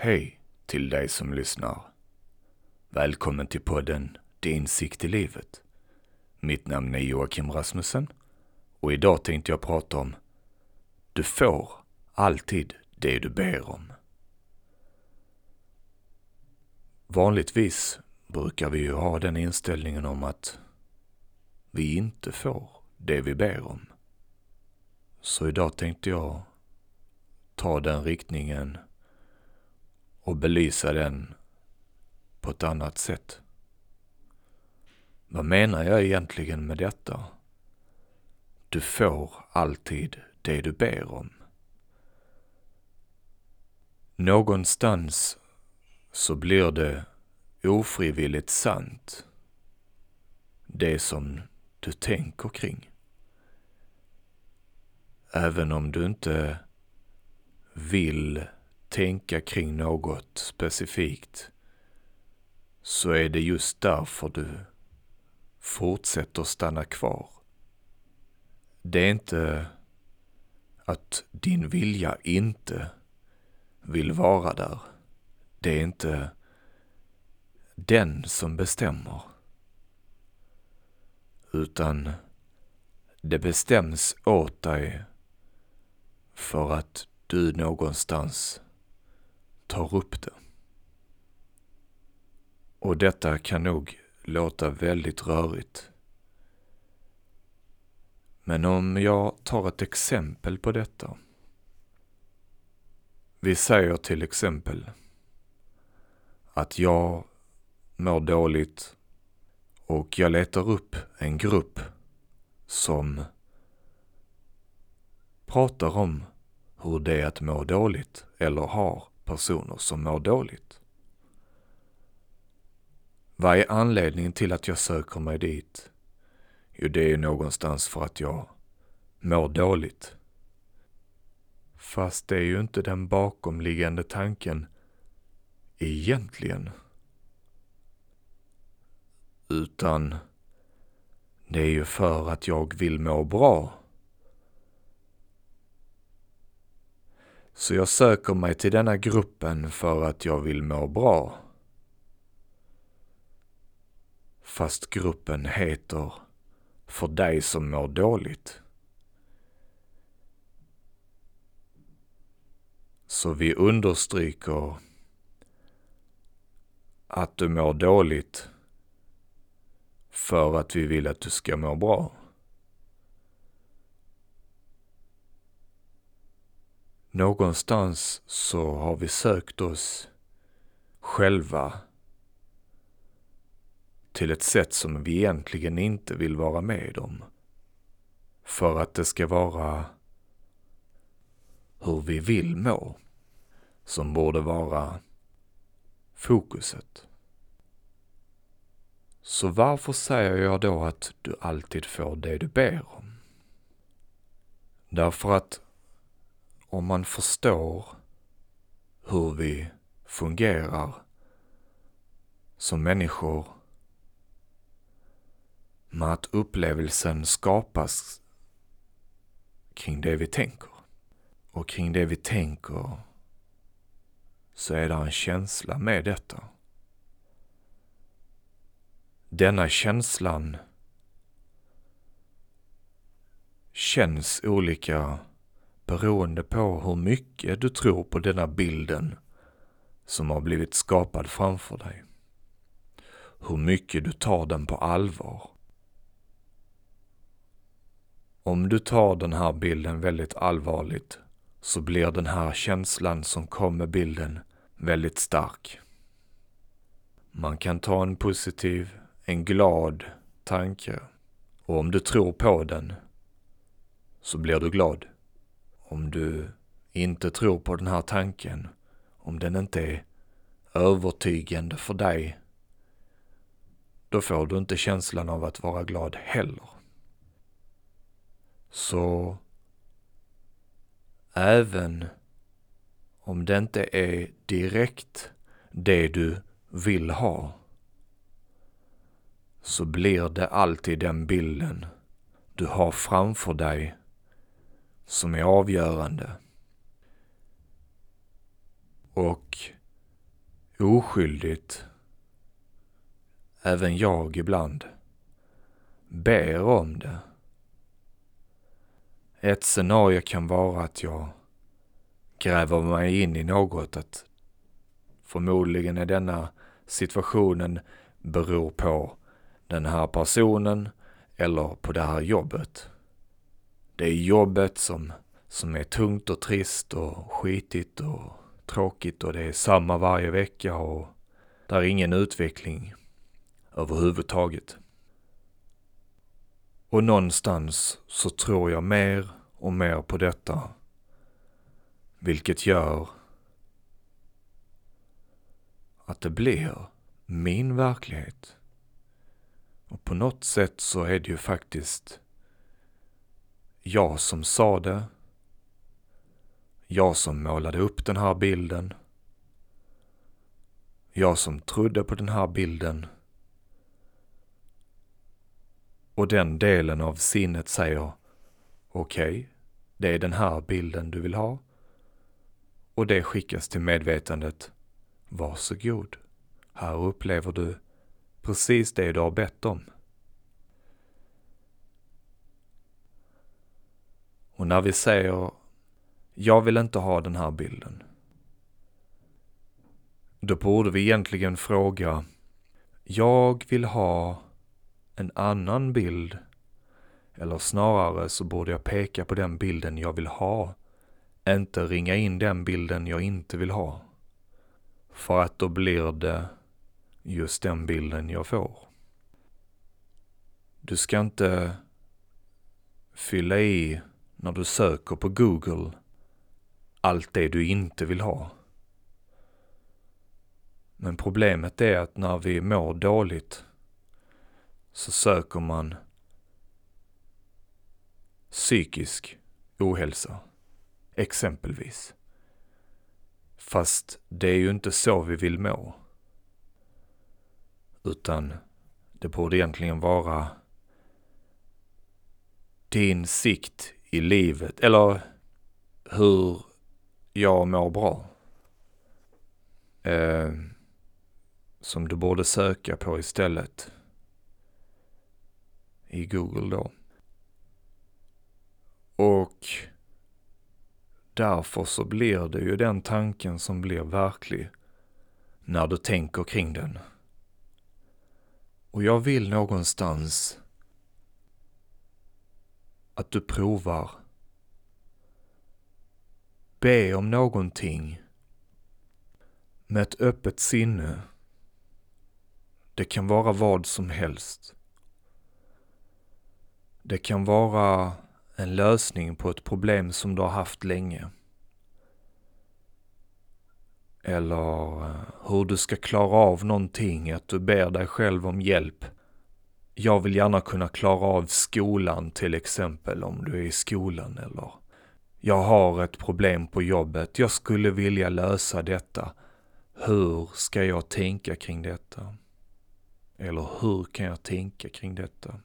Hej till dig som lyssnar. Välkommen till podden Din sikt i livet. Mitt namn är Joakim Rasmussen och idag tänkte jag prata om Du får alltid det du ber om. Vanligtvis brukar vi ju ha den inställningen om att vi inte får det vi ber om. Så idag tänkte jag ta den riktningen och belysa den på ett annat sätt. Vad menar jag egentligen med detta? Du får alltid det du ber om. Någonstans så blir det ofrivilligt sant. Det som du tänker kring. Även om du inte vill tänka kring något specifikt så är det just därför du fortsätter stanna kvar. Det är inte att din vilja inte vill vara där. Det är inte den som bestämmer. Utan det bestäms åt dig för att du någonstans tar upp det. Och detta kan nog låta väldigt rörigt. Men om jag tar ett exempel på detta. Vi säger till exempel att jag mår dåligt och jag letar upp en grupp som pratar om hur det är att må dåligt eller har personer som mår dåligt. Vad är anledningen till att jag söker mig dit? Jo, det är någonstans för att jag mår dåligt. Fast det är ju inte den bakomliggande tanken egentligen. Utan det är ju för att jag vill må bra. Så jag söker mig till denna gruppen för att jag vill må bra. Fast gruppen heter För dig som mår dåligt. Så vi understryker att du mår dåligt för att vi vill att du ska må bra. Någonstans så har vi sökt oss själva till ett sätt som vi egentligen inte vill vara med om. För att det ska vara hur vi vill må som borde vara fokuset. Så varför säger jag då att du alltid får det du ber om? Därför att om man förstår hur vi fungerar som människor med att upplevelsen skapas kring det vi tänker. Och kring det vi tänker så är det en känsla med detta. Denna känslan känns olika beroende på hur mycket du tror på denna bilden som har blivit skapad framför dig. Hur mycket du tar den på allvar. Om du tar den här bilden väldigt allvarligt så blir den här känslan som kommer med bilden väldigt stark. Man kan ta en positiv, en glad tanke och om du tror på den så blir du glad. Om du inte tror på den här tanken, om den inte är övertygande för dig, då får du inte känslan av att vara glad heller. Så även om det inte är direkt det du vill ha, så blir det alltid den bilden du har framför dig som är avgörande. Och oskyldigt, även jag ibland, ber om det. Ett scenario kan vara att jag gräver mig in i något, att förmodligen är denna situationen beror på den här personen eller på det här jobbet. Det är jobbet som, som är tungt och trist och skitigt och tråkigt och det är samma varje vecka och där är ingen utveckling överhuvudtaget. Och någonstans så tror jag mer och mer på detta. Vilket gör att det blir min verklighet. Och på något sätt så är det ju faktiskt jag som sa det. Jag som målade upp den här bilden. Jag som trodde på den här bilden. Och den delen av sinnet säger okej, okay, det är den här bilden du vill ha. Och det skickas till medvetandet. Varsågod. Här upplever du precis det du har bett om. Och när vi säger jag vill inte ha den här bilden. Då borde vi egentligen fråga jag vill ha en annan bild. Eller snarare så borde jag peka på den bilden jag vill ha. Inte ringa in den bilden jag inte vill ha. För att då blir det just den bilden jag får. Du ska inte fylla i när du söker på Google allt det du inte vill ha. Men problemet är att när vi mår dåligt så söker man psykisk ohälsa, exempelvis. Fast det är ju inte så vi vill må. Utan det borde egentligen vara din sikt i livet, eller hur jag mår bra. Eh, som du borde söka på istället i Google då. Och därför så blir det ju den tanken som blir verklig när du tänker kring den. Och jag vill någonstans att du provar be om någonting med ett öppet sinne. Det kan vara vad som helst. Det kan vara en lösning på ett problem som du har haft länge. Eller eh, hur du ska klara av någonting, att du ber dig själv om hjälp. Jag vill gärna kunna klara av skolan till exempel, om du är i skolan eller jag har ett problem på jobbet, jag skulle vilja lösa detta. Hur ska jag tänka kring detta? Eller hur kan jag tänka kring detta?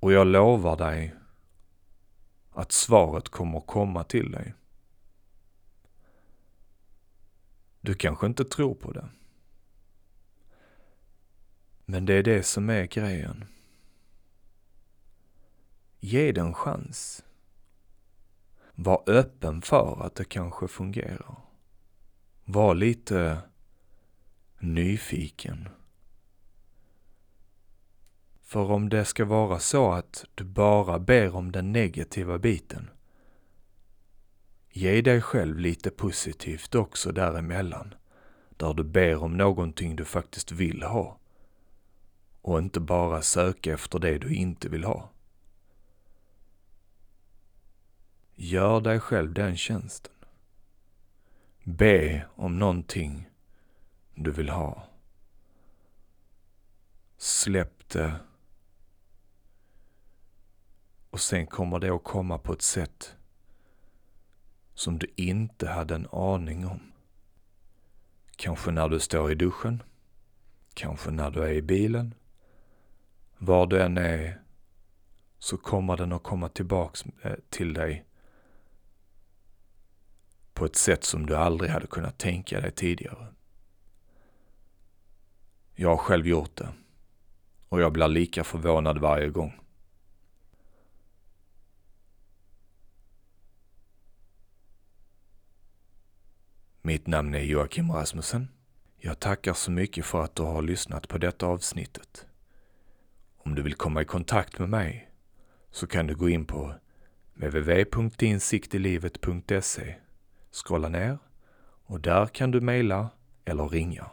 Och jag lovar dig att svaret kommer komma till dig. Du kanske inte tror på det. Men det är det som är grejen. Ge det en chans. Var öppen för att det kanske fungerar. Var lite nyfiken. För om det ska vara så att du bara ber om den negativa biten, ge dig själv lite positivt också däremellan, där du ber om någonting du faktiskt vill ha och inte bara söka efter det du inte vill ha. Gör dig själv den tjänsten. Be om någonting du vill ha. Släpp det. Och sen kommer det att komma på ett sätt som du inte hade en aning om. Kanske när du står i duschen. Kanske när du är i bilen. Var du än är så kommer den att komma tillbaks eh, till dig på ett sätt som du aldrig hade kunnat tänka dig tidigare. Jag har själv gjort det och jag blir lika förvånad varje gång. Mitt namn är Joakim Rasmussen. Jag tackar så mycket för att du har lyssnat på detta avsnittet. Om du vill komma i kontakt med mig så kan du gå in på www.insiktilivet.se Scrolla ner och där kan du mejla eller ringa.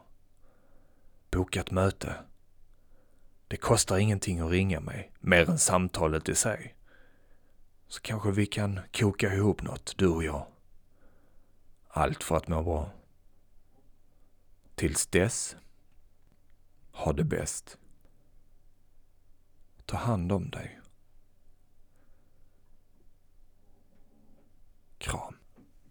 Boka ett möte. Det kostar ingenting att ringa mig, mer än samtalet i sig. Så kanske vi kan koka ihop något, du och jag. Allt för att må bra. Tills dess, ha det bäst. Ta hand om dig. Kram.